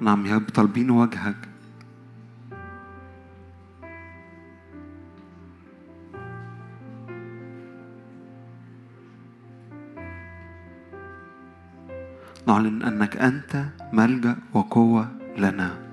نعم يا رب طالبين وجهك. نعلن أنك أنت ملجأ وقوة لنا.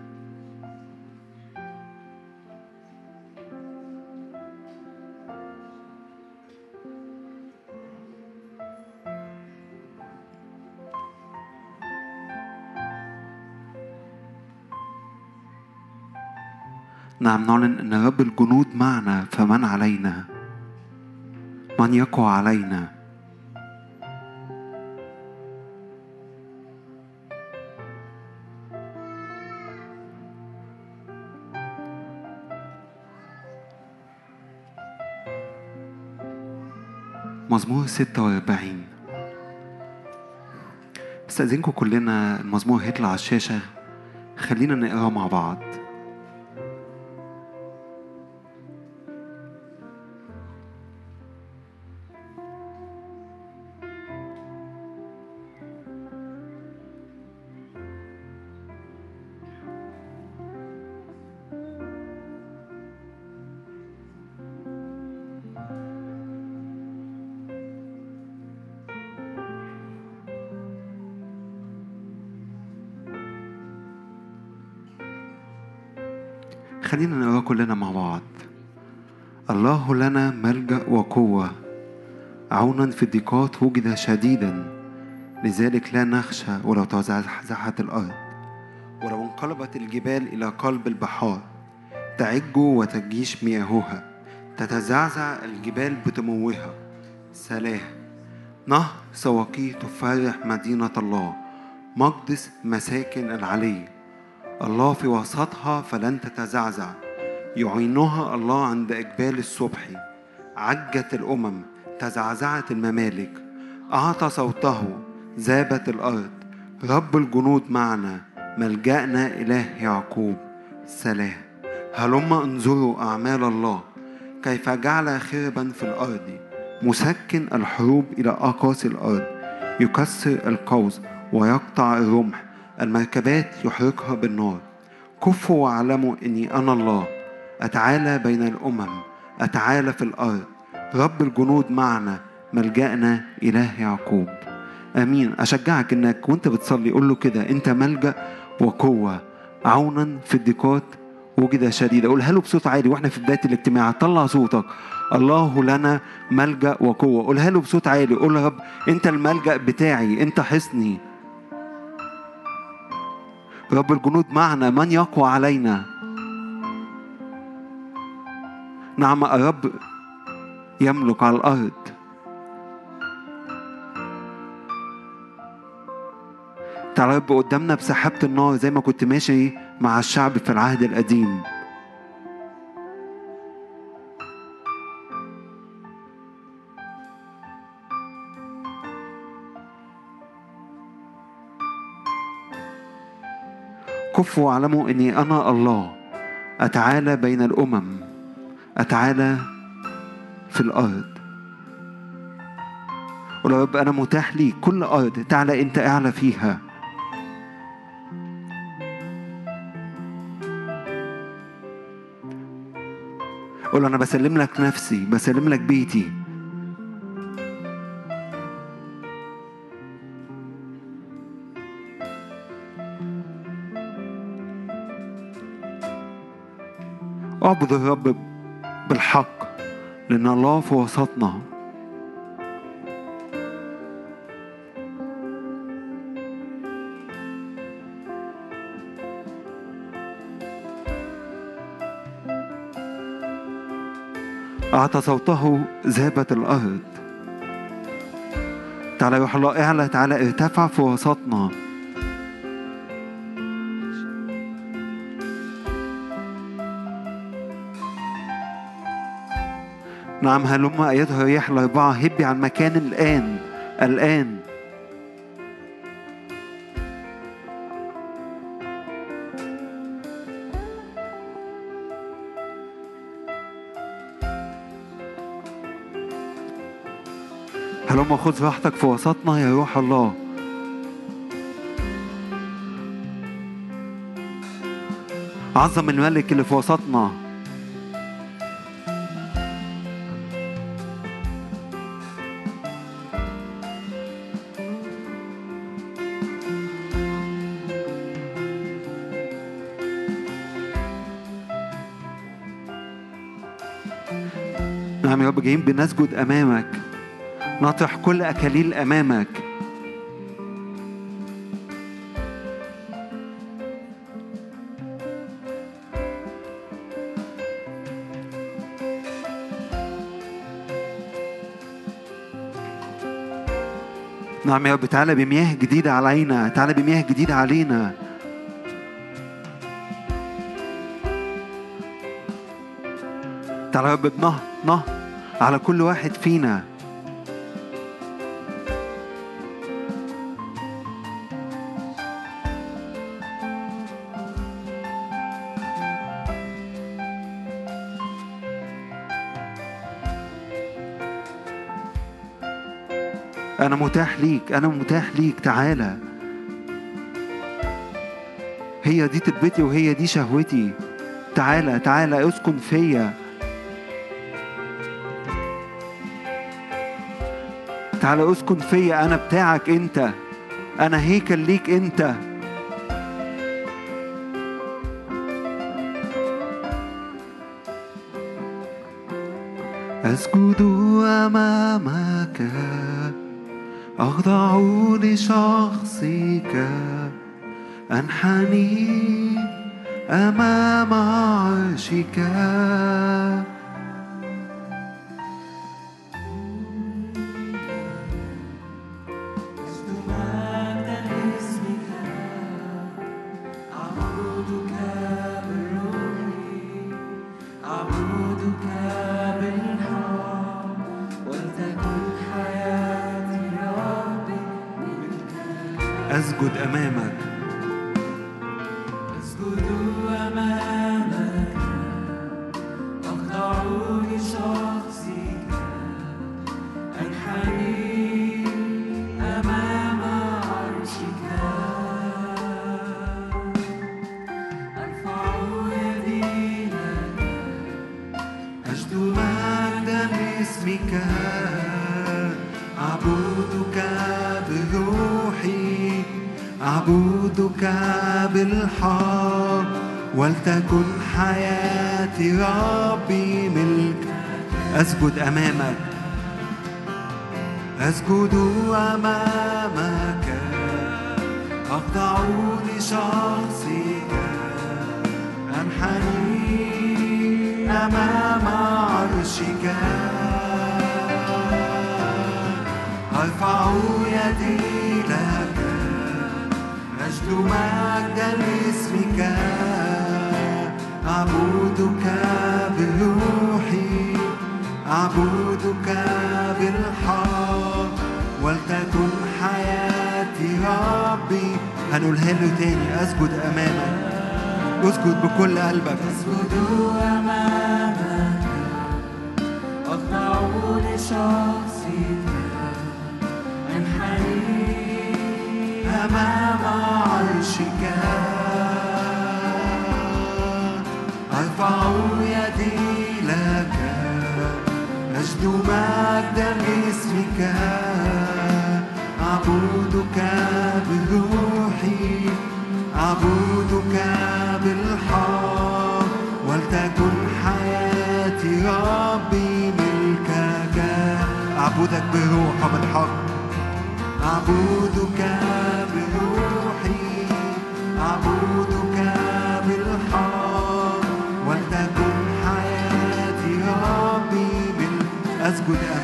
نعم نعلن أن رب الجنود معنا فمن علينا؟ من يقوى علينا؟ مزمور 46 استأذنكم كلنا المزمور هيطلع على الشاشة. خلينا نقراه مع بعض. كلنا مع بعض. الله لنا ملجأ وقوة. عونا في الضيقات وجد شديدا. لذلك لا نخشى ولو تزحزحت الأرض. ولو انقلبت الجبال إلى قلب البحار تعج وتجيش مياهها تتزعزع الجبال بتموها سلاه نهر سواقيه تفرح مدينة الله. مقدس مساكن العلي. الله في وسطها فلن تتزعزع. يعينها الله عند إقبال الصبح. عجت الأمم تزعزعت الممالك. أعطى صوته ذابت الأرض. رب الجنود معنا ملجأنا إله يعقوب. سلام. هلم انظروا أعمال الله. كيف جعل خربا في الأرض. مسكن الحروب إلى أقاصي الأرض. يكسر القوس ويقطع الرمح. المركبات يحرقها بالنار. كفوا واعلموا إني أنا الله. أتعالى بين الأمم أتعالى في الأرض. رب الجنود معنا ملجأنا إله يعقوب. آمين. أشجعك إنك وأنت بتصلي قول له كده أنت ملجأ وقوة. عونا في الضيقات وجد شديدة. قولها له بصوت عالي وإحنا في بداية الاجتماع. طلع صوتك. الله لنا ملجأ وقوة. قولها له بصوت عالي. قول رب أنت الملجأ بتاعي أنت حصني. رب الجنود معنا من يقوى علينا؟ نعم الرب يملك على الأرض. تعالى رب قدامنا بسحابة النار زي ما كنت ماشي مع الشعب في العهد القديم. كفوا واعلموا إني أنا الله. أتعالى بين الأمم. أتعالى في الأرض. ولو رب أنا متاح لي كل أرض. تعالى أنت أعلى فيها. قول أنا بسلم لك نفسي بسلم لك بيتي. أعبد الرب بالحق لأن الله في وسطنا. أعطى صوته ذابت الأرض تعالى روح الله أعلى تعالى ارتفع في وسطنا. نعم هلم أيتها الرياح الأربعة هبي عن مكان الآن الآن. هلم خذ راحتك في وسطنا يا روح الله. عظم الملك اللي في وسطنا. بنسجد أمامك. نطرح كل أكاليل أمامك. نعم يا رب تعالى بمياه جديدة علينا تعالى بمياه جديدة علينا. تعالى يا رب بنهر نهر. على كل واحد فينا. أنا متاح ليك أنا متاح ليك تعالى. هي دي تربتي وهي دي شهوتي. تعالى تعالى اسكن فيا. تعالى اسكن فيا أنا بتاعك أنت. أنا هيكل ليك أنت. أسجد أمامك. أخضع لشخصك. أنحني أمام عرشك. ولتكن حياتي ربي ملك. أسجد أمامك. أسجد أمامك. أخضع لشخصك. أنحني أمام عرشك. أرفع يدي لك. أجد مجدا لاسمك أعبدك بروحي أعبدك بالحق ولتكن حياتي ربي. هنقولها له تاني أسجد أمامك. أسجد بكل قلبك. أسجد أمامك. أخضع لشخصك أنحني أمام عرشك. يدي لك أجد مجدا لاسمك أعبدك بروحي أعبدك بالحق ولتكن حياتي ربي ملكك. أعبدك بروح وبالحق أعبدك بروحي أعبدك بالحق بال... أسجد أمامك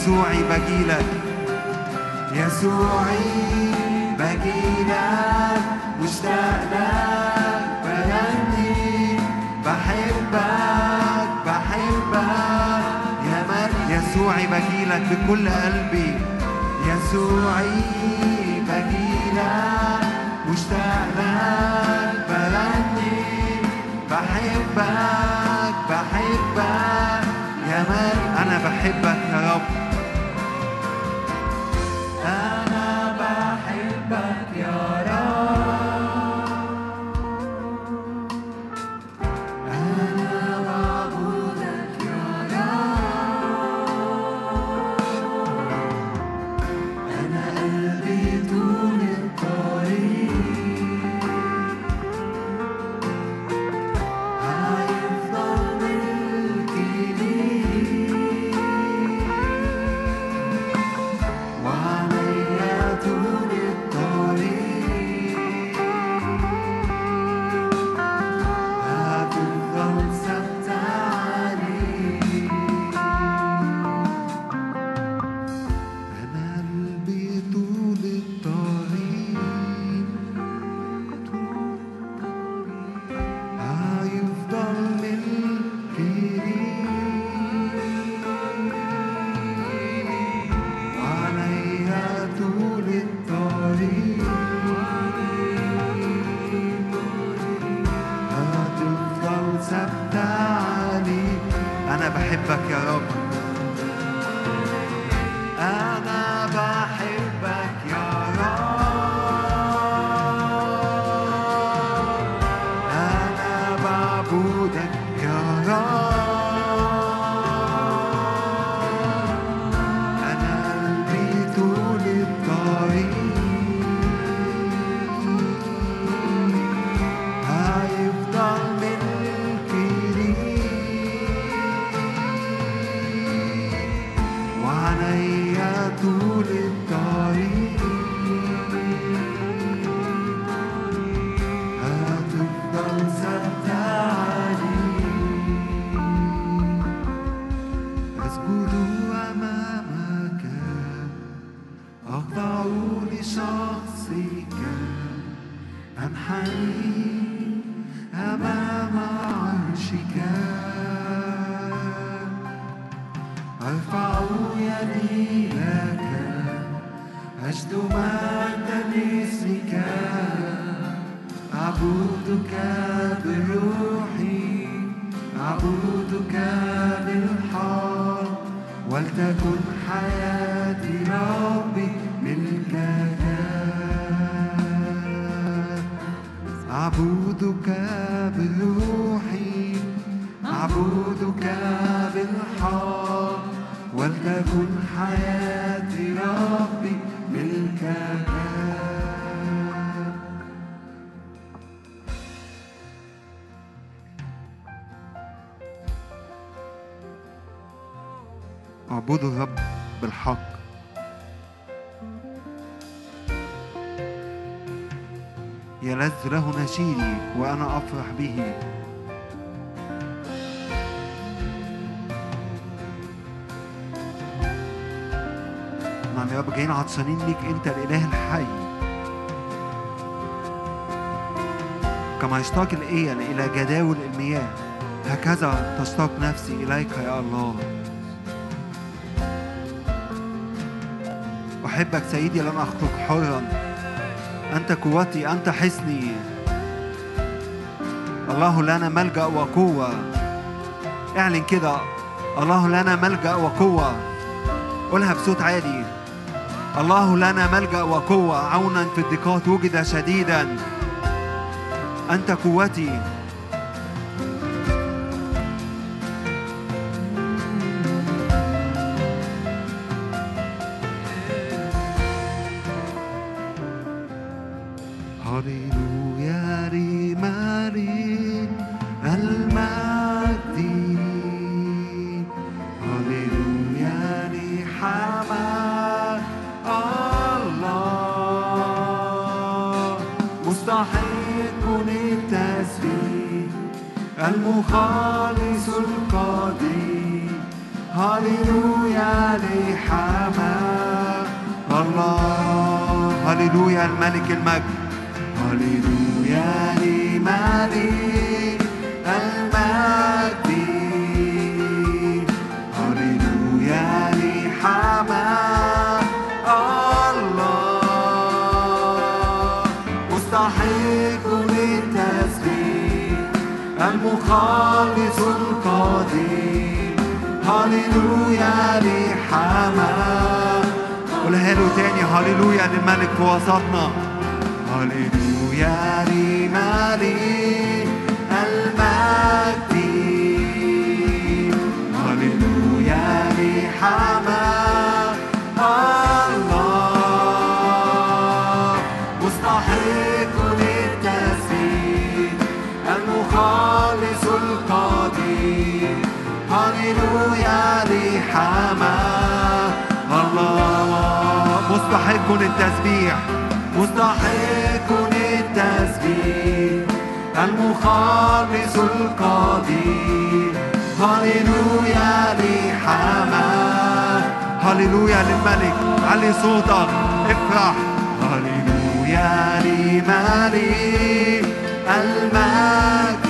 يسوعي بجيلك يسوعي بجيلك مشتاق لك بغني بحبك بحبك. يا مريم يسوعي بجيلك بكل قلبي. يسوعي مجيدا مشتاق بغني بحبك بحبك يا مال أنا بحبك يا رب. أعبدك بروحي أعبدك بالحق ولتكن حياتي ربي ملكك اعبدوا الرب بالحق. مسيري وأنا أفرح به. نعم يا رب جايين عطشانين ليك أنت الإله الحي. كما يشتاق الإيل إلى جداول المياه هكذا تشتاق نفسي إليك يا الله. أحبك سيدي لن أخرج حرا. أنت قوتي أنت حسني الله لنا ملجأ وقوة. اعلن كده. الله لنا ملجأ وقوة. قولها بصوت عالي. الله لنا ملجأ وقوة. عونا في الضيقات وجد شديدا. أنت قوتي. المخلص القدير هللويا لحمد الله هللويا الملك المجد. هللويا لملك المجد المخلص القدير هللويا لحمد قولها له تاني هللويا للملك في وسطنا. هللويا لملك المجد. هللويا لحمد هللويا لحمد الله مستحق للتسبيح مستحق للتسبيح المخلص القدير هللويا لحمد هللويا للملك. علي صوتك افرح. هللويا لملك المجد.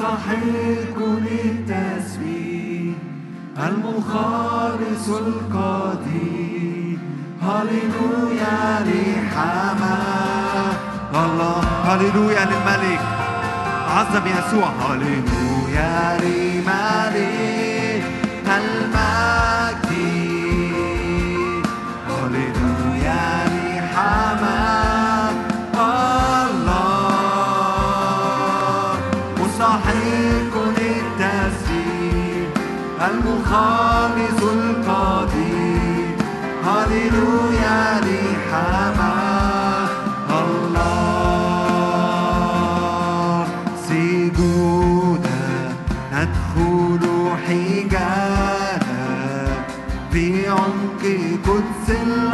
مستحق للتسبيح المخلص القدير. هللويا لحمد الله. هللويا للملك. عظم يسوع هللويا لملك المخلص القدير هللويا الله حجالا في عمق قدس الأقدام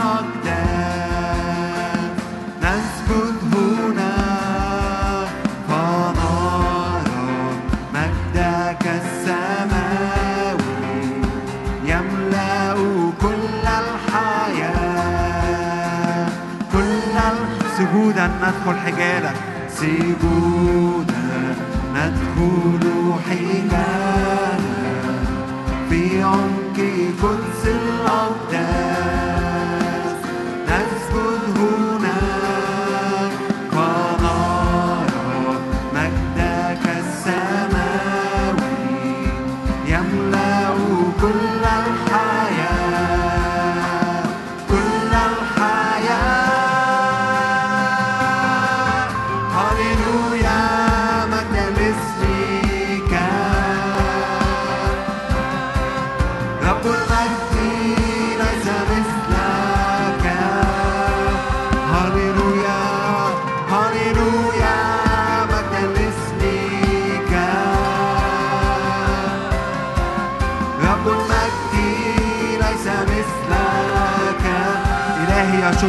ندخل حجالك. سجودا ندخل حجالك في عمق قدس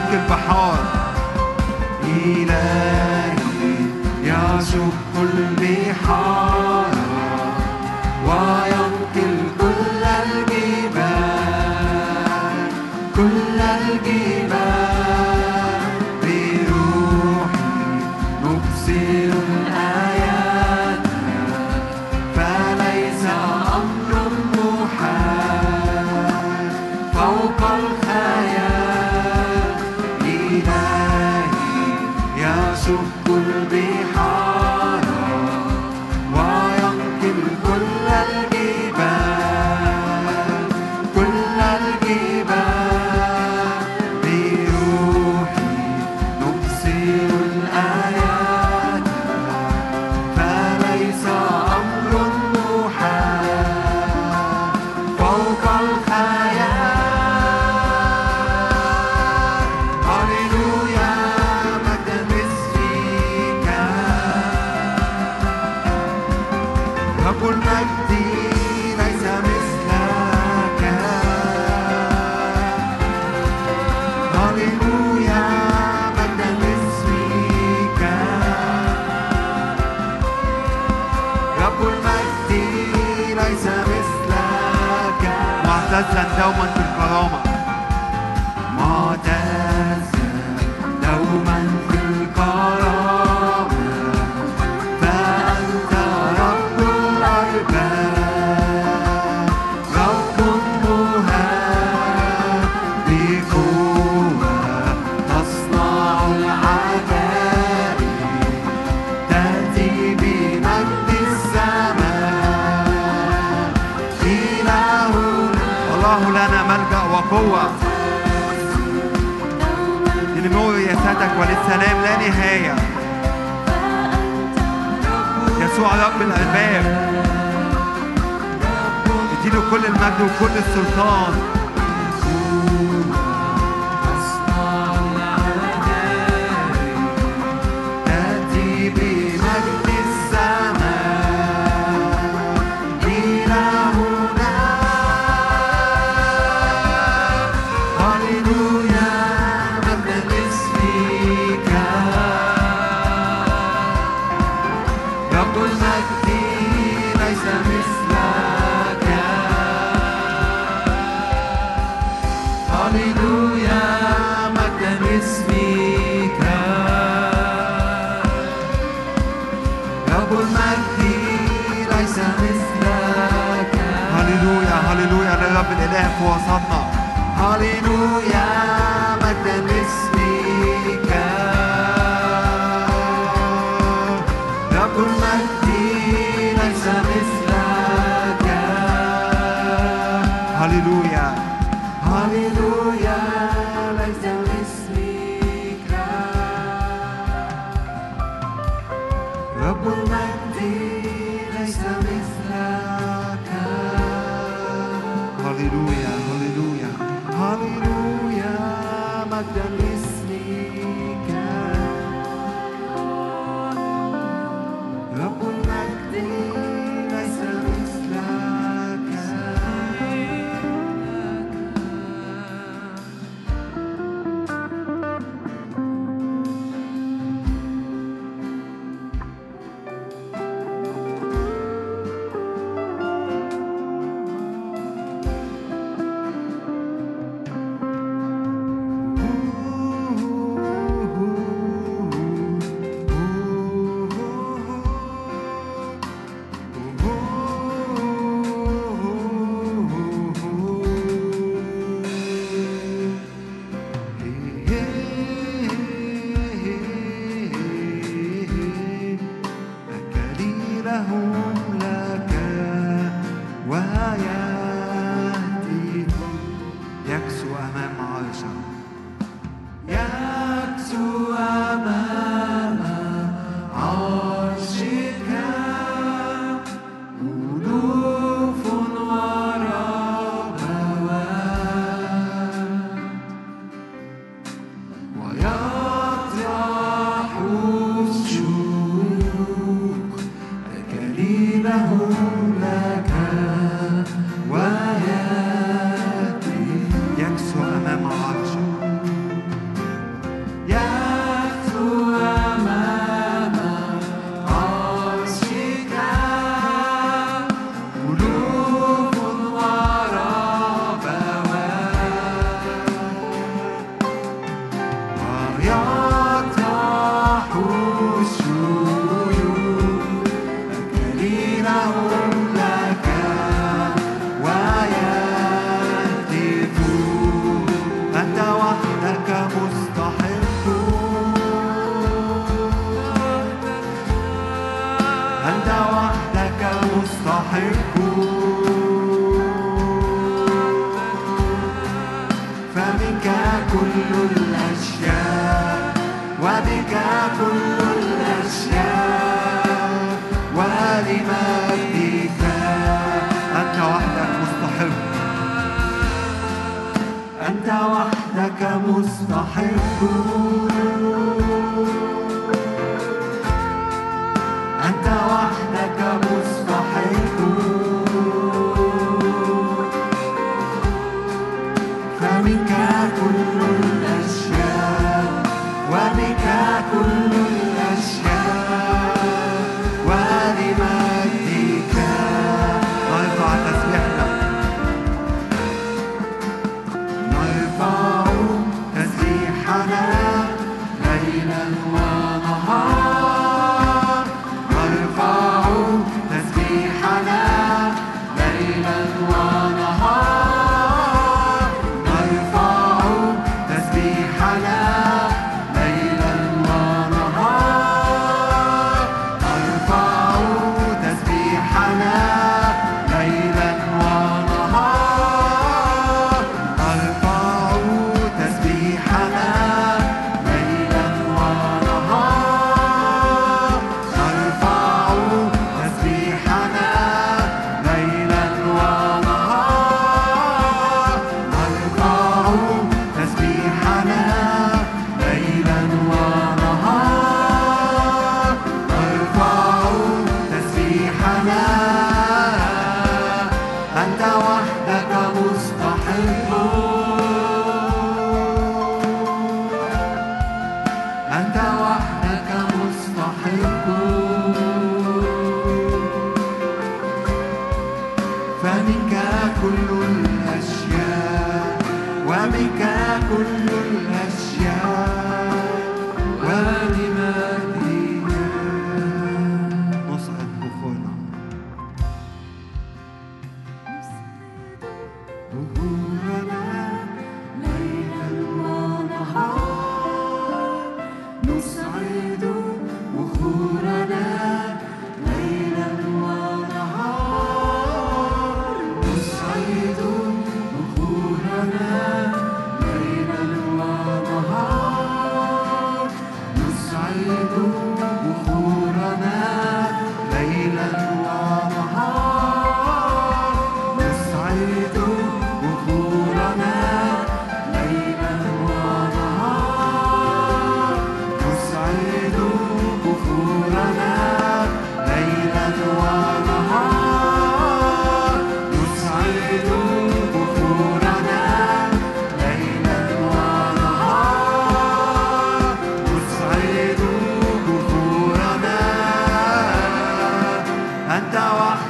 que el pajar ليس مثلك. معتزا دوما في الكرامة. وللسلام لا نهاية. يسوع رب الألباب. اديله كل المجد وكل السلطان.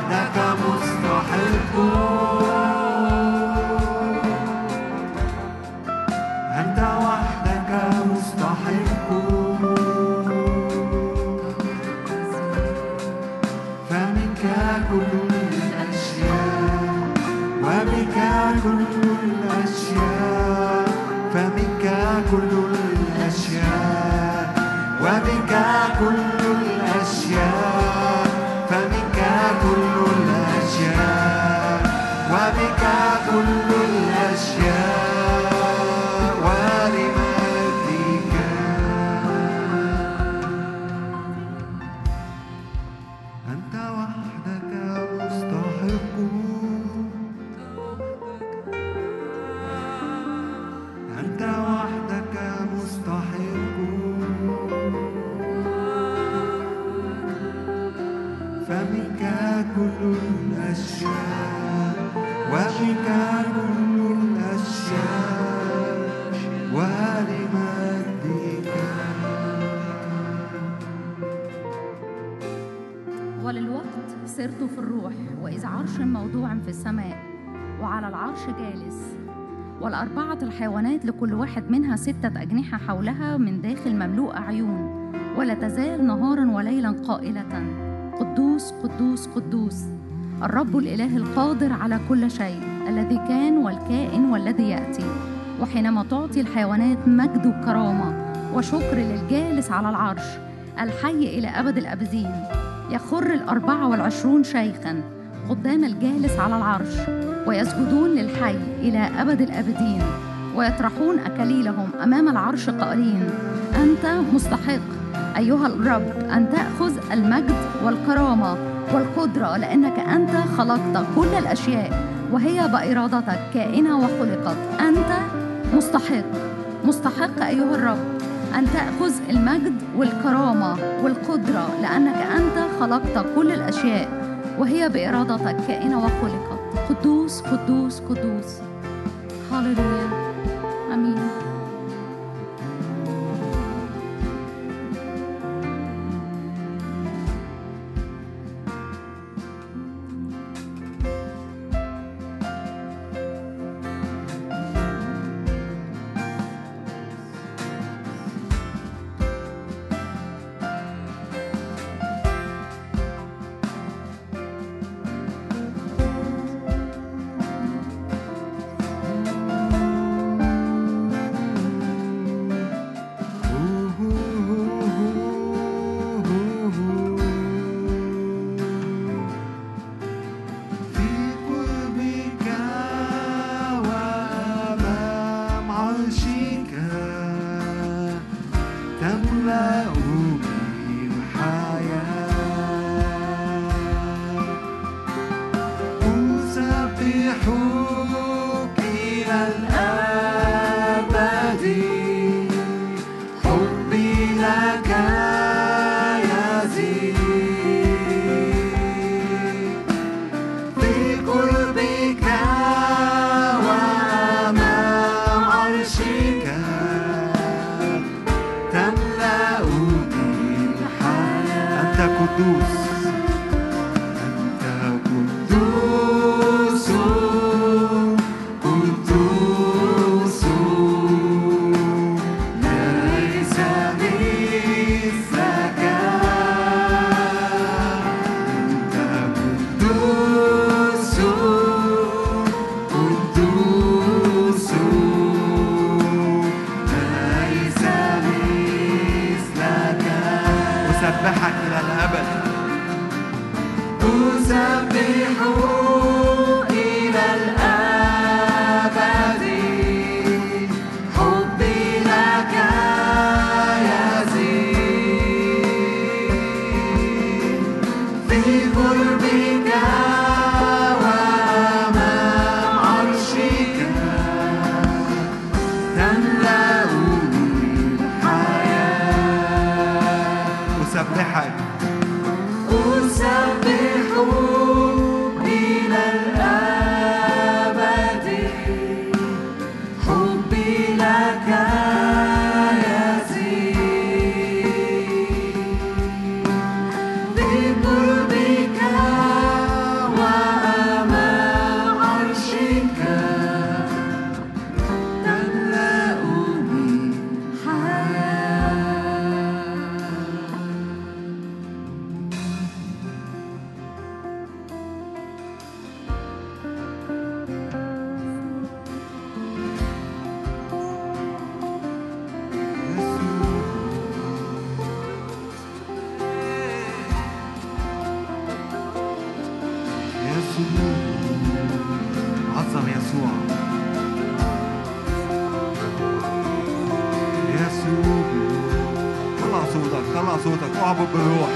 وحدك مستحق. عرش جالس والأربعة الحيوانات لكل واحد منها ستة أجنحة حولها من داخل مملوءة عيون ولا تزال نهارا وليلا قائلة قدوس قدوس قدوس الرب الإله القادر على كل شيء الذي كان والكائن والذي يأتي. وحينما تعطي الحيوانات مجد وكرامة وشكر للجالس على العرش الحي إلى أبد الأبدين يخر الأربعة والعشرون شيخا قدام الجالس على العرش. ويسجدون للحي إلى أبد الآبدين ويطرحون أكاليلهم أمام العرش قائلين أنت مستحق. أيها الرب أن تأخذ المجد والكرامة والقدرة لأنك أنت خلقت كل الأشياء وهي بإرادتك كائنة وخلقت. أنت مستحق. مستحق أيها الرب أن تأخذ المجد والكرامة والقدرة لأنك أنت خلقت كل الأشياء وهي بإرادتك كائنة وخلقت قدوس قدوس قدوس. هللويا صوتك طلع صوتك اعبد بالروح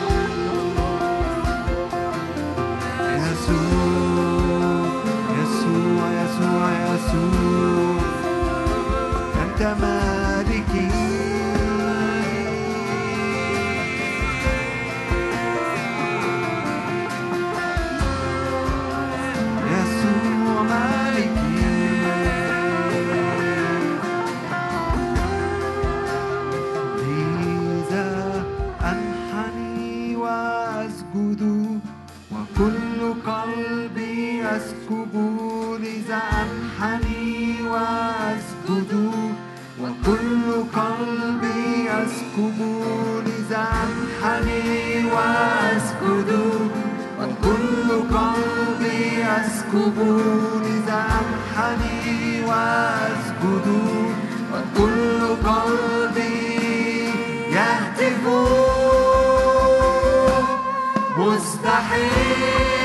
يسوع يسوع يسوع يسوع. أنت مالكي أسكب لذا أنحني وأسجد وكل قلبي يهتف. مستحيل.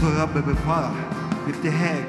اعبدوا الرب بفرح بابتهاج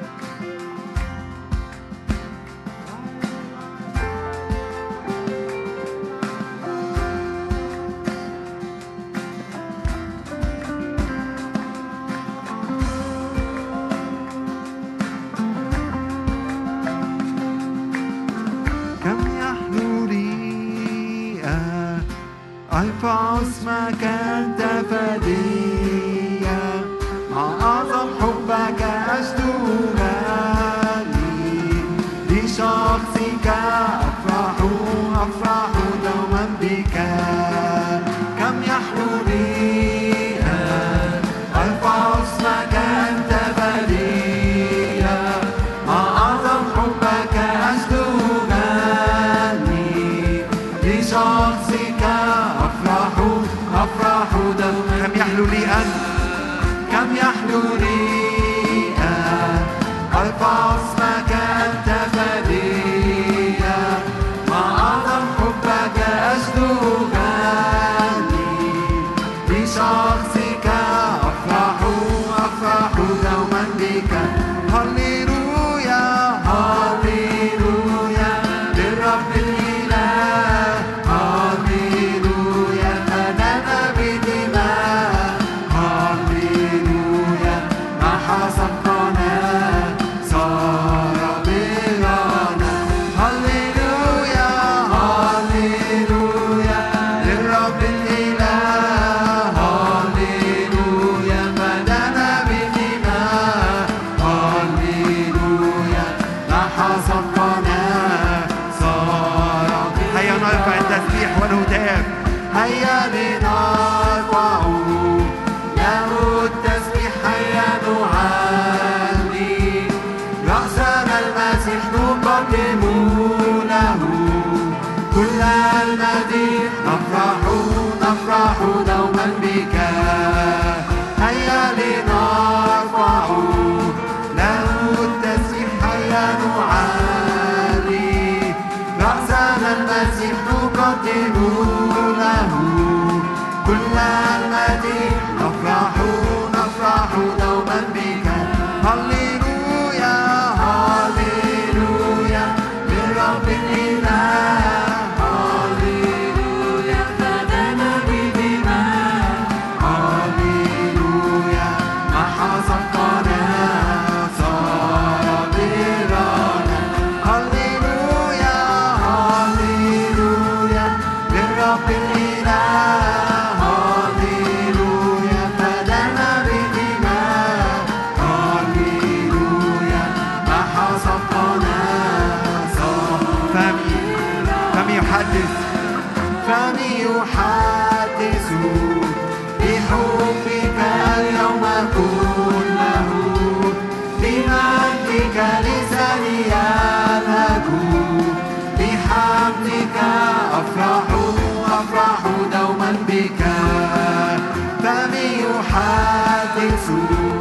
فمي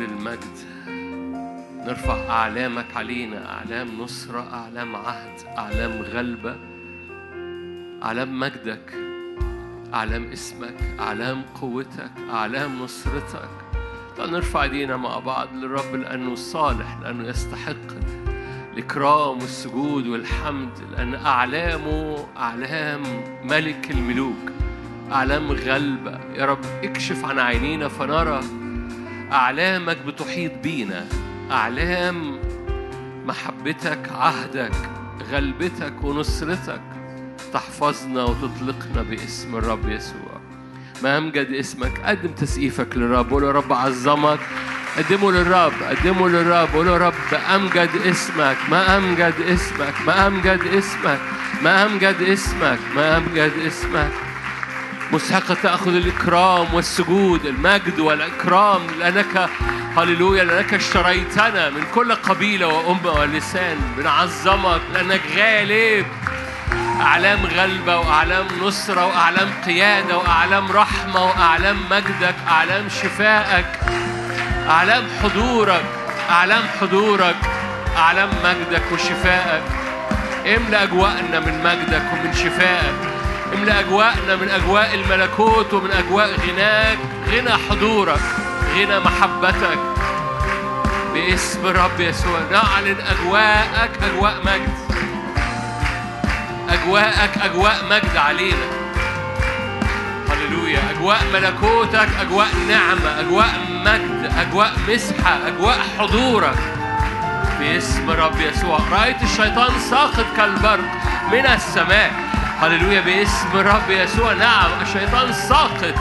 كل المجد. نرفع أعلامك علينا أعلام نصرة أعلام عهد أعلام غلبة. أعلام مجدك أعلام اسمك أعلام قوتك أعلام نصرتك. نرفع إيدينا مع بعض للرب لأنه صالح لأنه يستحق الإكرام والسجود والحمد لأن أعلامه أعلام ملك الملوك أعلام غلبة. يا رب اكشف عن عينينا فنرى أعلامك بتحيط بينا. أعلام محبتك عهدك غلبتك ونصرتك تحفظنا وتطلقنا باسم الرب يسوع. ما أمجد اسمك قدم تسقيفك للرب قول يا رب عظمك. قدمه للرب قدمه للرب قول يا رب أمجد اسمك. ما أمجد اسمك ما أمجد اسمك ما أمجد اسمك ما أمجد اسمك. مستحق تأخذ الإكرام والسجود المجد والإكرام. لأنك هللويا لأنك اشتريتنا من كل قبيلة وأمة ولسان بنعظمك لأنك غالب. أعلام غلبة وأعلام نصرة وأعلام قيادة وأعلام رحمة وأعلام مجدك أعلام شفائك أعلام حضورك أعلام حضورك أعلام مجدك وشفائك. املأ أجواءنا من مجدك ومن شفائك. املأ أجواءنا من أجواء الملكوت ومن أجواء غناك غنى حضورك غنى محبتك. باسم الرب يسوع. نعلن أجواءك أجواء مجد. أجواءك أجواء مجد علينا. هللويا. أجواء ملكوتك أجواء نعمة أجواء مجد أجواء مسحة أجواء حضورك. باسم الرب يسوع. رأيت الشيطان ساقط كالبرق من السماء. هللويا باسم الرب يسوع. نعم الشيطان ساقط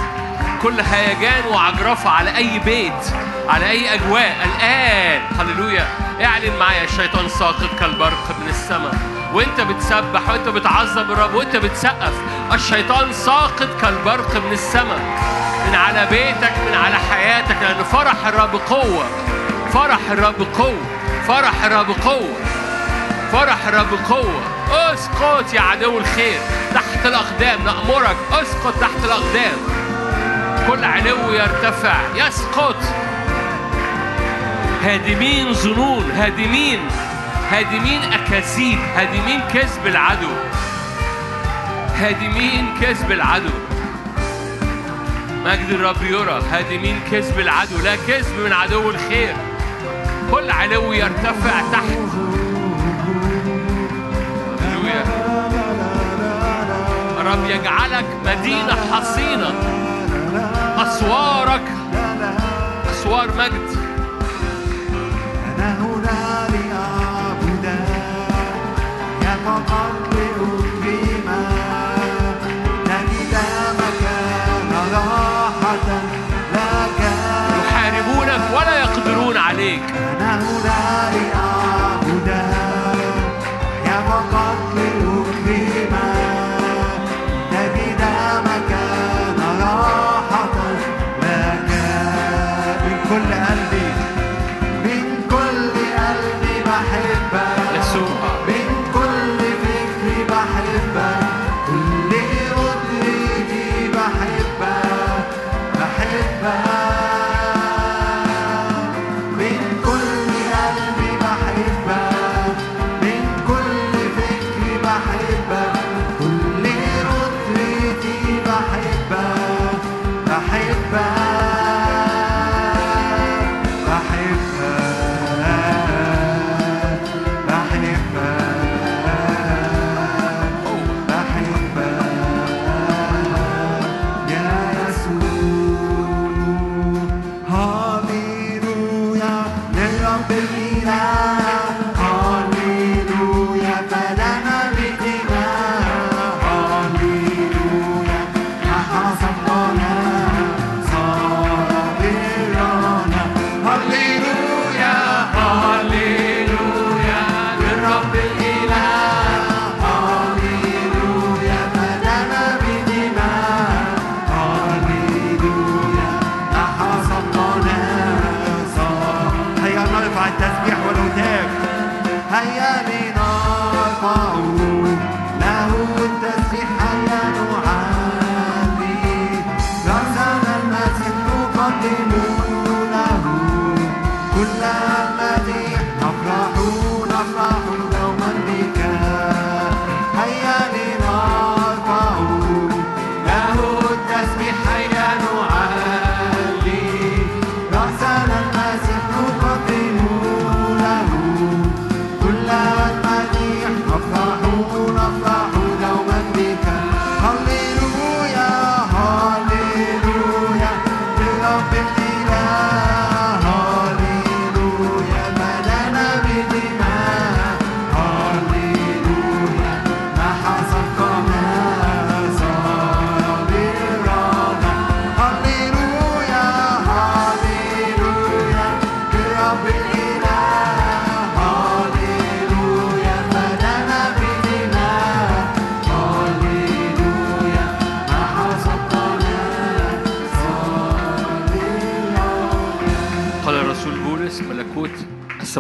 كل هيجان وعجرفة على أي بيت على أي أجواء. الآن هللويا اعلن معايا الشيطان ساقط كالبرق من السماء. وانت بتسبح وانت بتعظم الرب وانت بتسقف. الشيطان ساقط كالبرق من السماء. من على بيتك من على حياتك لأن فرح الرب قوة. فرح الرب قوة. فرح الرب قوة. فرح الرب قوة. اسقط يا عدو الخير تحت الأقدام نأمرك اسقط تحت الأقدام. كل علو يرتفع يسقط. هادمين ظنون هادمين هادمين أكاذيب هادمين كذب العدو. هادمين كذب العدو. مجد الرب يرى هادمين كذب العدو لا كذب من عدو الخير. كل علو يرتفع تحت الرب يجعلك مدينة حصينة. أسوارك أسوار مجد.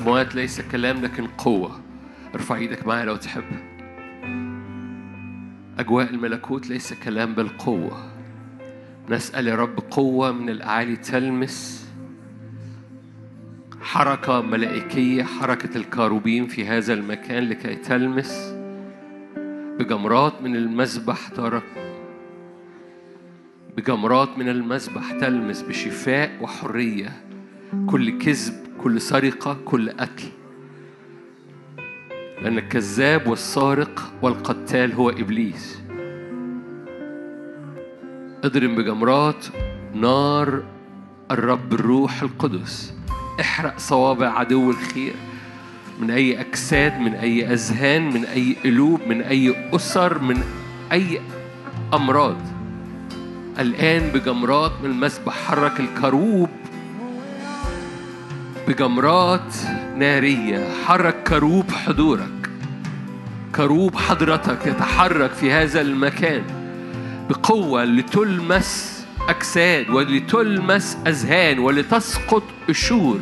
السماوات ليس كلام لكن قوة. ارفع إيدك معايا لو تحب. أجواء الملكوت ليس كلام بل قوة. نسأل يا رب قوة من الأعالي تلمس حركة ملائكية حركة الكاروبين في هذا المكان لكي تلمس بجمرات من المذبح ترى. بجمرات من المذبح تلمس بشفاء وحرية. كل كذب كل سرقة كل قتل. لأن الكذاب والسارق والقتال هو إبليس. اضرب بجمرات نار الرب الروح القدس. احرق صوابع عدو الخير. من أي أجساد من أي أذهان من أي قلوب من أي أسر من أي أمراض. الآن بجمرات من المذبح حرك الكروب. بجمرات نارية حرك كروب حضورك. كروب حضرتك يتحرك في هذا المكان بقوة لتلمس أجساد ولتلمس أذهان ولتسقط قشور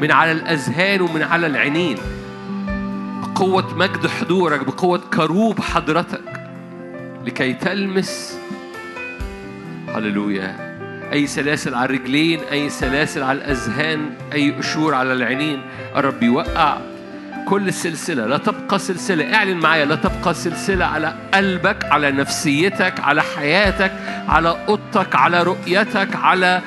من على الأذهان ومن على العينين. بقوة مجد حضورك بقوة كروب حضرتك لكي تلمس. هللويا. أي سلاسل على الرجلين أي سلاسل على الأذهان أي قشور على العينين. الرب يوقع كل سلسلة لا تبقى سلسلة. اعلن معايا. لا تبقى سلسلة على قلبك على نفسيتك على حياتك على أوضتك على رؤيتك على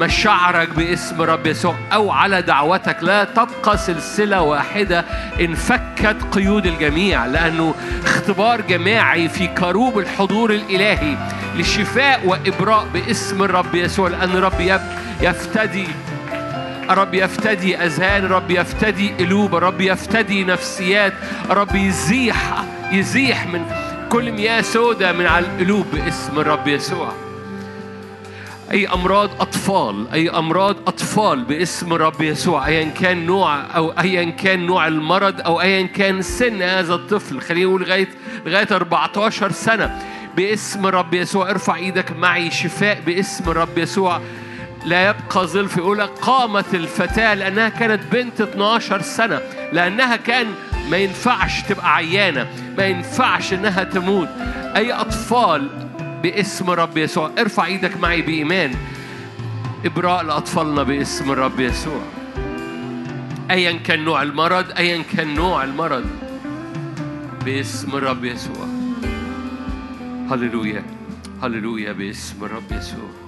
مشاعرك باسم رب يسوع أو على دعوتك. لا تبقى سلسلة واحدة انفكت قيود الجميع لأنه اختبار جماعي في كروب الحضور الإلهي لشفاء وإبراء باسم الرب يسوع لأن يب- يفتدي الرب يفتدي أذهان الرب يفتدي قلوب الرب يفتدي نفسيات الرب يزيح يزيح من كل مياه سوداء من على القلوب باسم الرب يسوع. أي أمراض أطفال أي أمراض أطفال باسم الرب يسوع أيا كان نوع أو أيا كان نوع المرض أو أيا كان سن هذا الطفل خلينا نقول لغاية لغاية 14 سنة باسم الرب يسوع ارفع إيدك معي شفاء باسم الرب يسوع. لا يبقى ظلف يقول لك قامت الفتاة لأنها كانت بنت 12 سنة لأنها كان ما ينفعش تبقى عيانة ما ينفعش إنها تموت. أي أطفال باسم رب يسوع. ارفع إيدك معي بإيمان. إبراء لأطفالنا باسم الرب يسوع. أيا كان نوع المرض أيا كان نوع المرض. باسم الرب يسوع. هللويا. هللويا باسم الرب يسوع.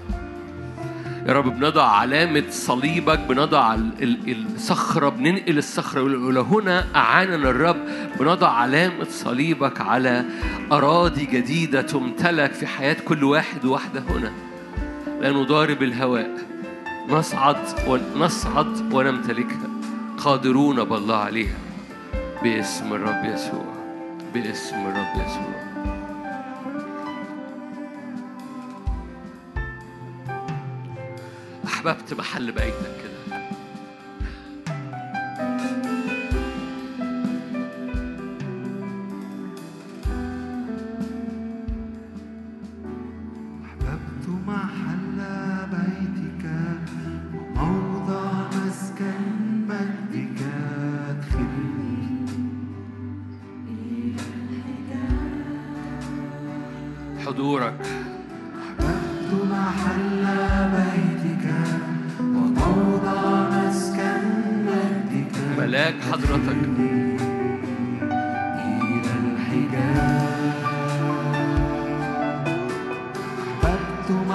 يا رب بنضع علامة صليبك بنضع ال- ال- الصخرة بننقل الصخرة ونقول هنا أعاننا الرب. بنضع علامة صليبك على أراضي جديدة تمتلك في حياة كل واحد وواحدة هنا. لأنه ضارب الهواء نصعد ونصعد ونمتلكها. قادرون بالله عليها. باسم الرب يسوع باسم الرب يسوع. أحببت محل بعيدك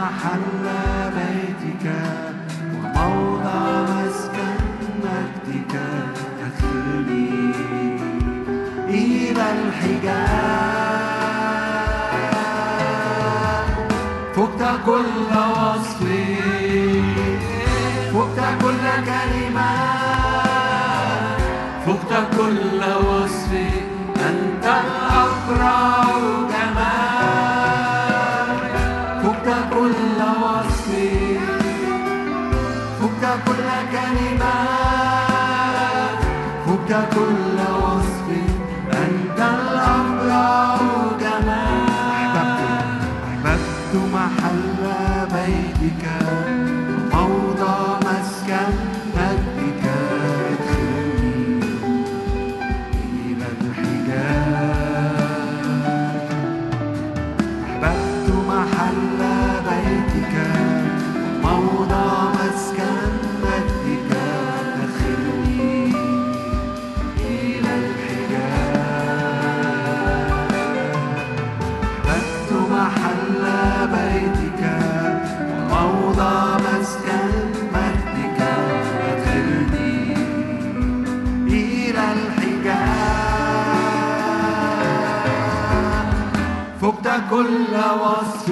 محل بيتك وموضع مسكن مجدك. أدخلني إلى الحجاب. فقت كل وصف فقت كل كلمة. كل وصف.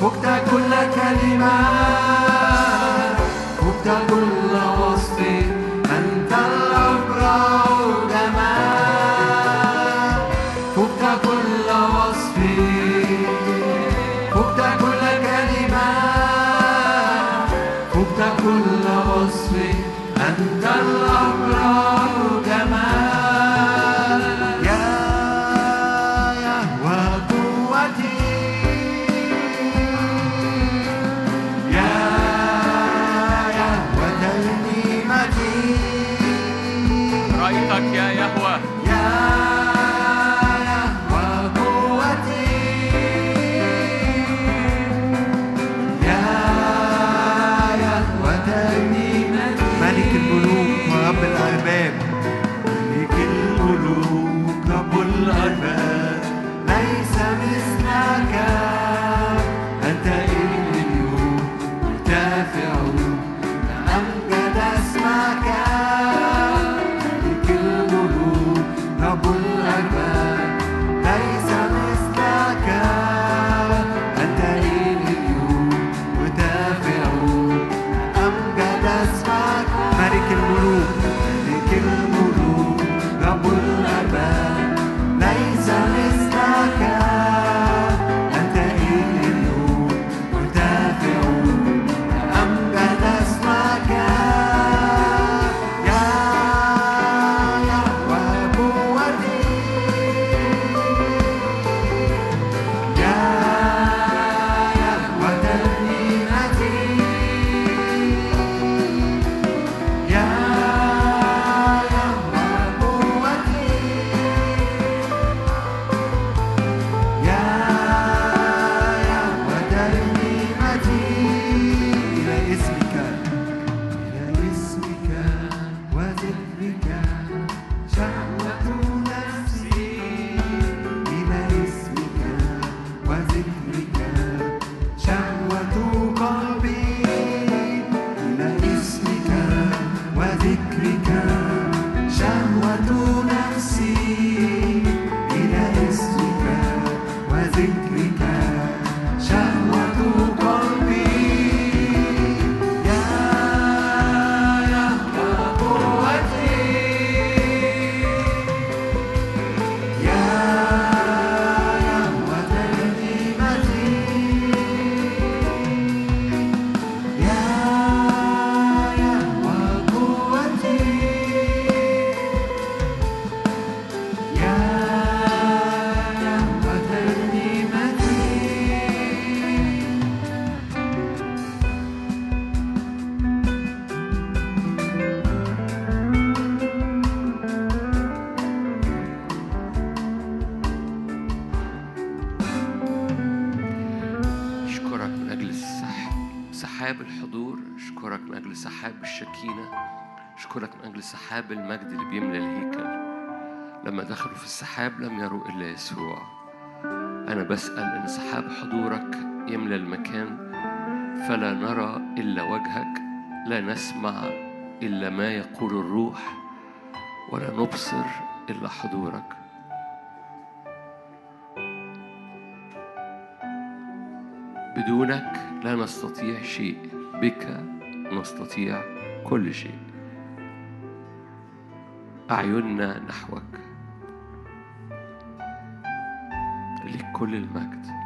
فقت كل كلمة. فقت كل أشكرك من أجل سحاب المجد اللي بيملى الهيكل لما دخلوا في السحاب لم يروا إلا يسوع. أنا بسأل إن سحاب حضورك يملى المكان فلا نرى إلا وجهك لا نسمع إلا ما يقول الروح ولا نبصر إلا حضورك. بدونك لا نستطيع شيء بك نستطيع كل شيء. أعيننا نحوك ليك كل المجد.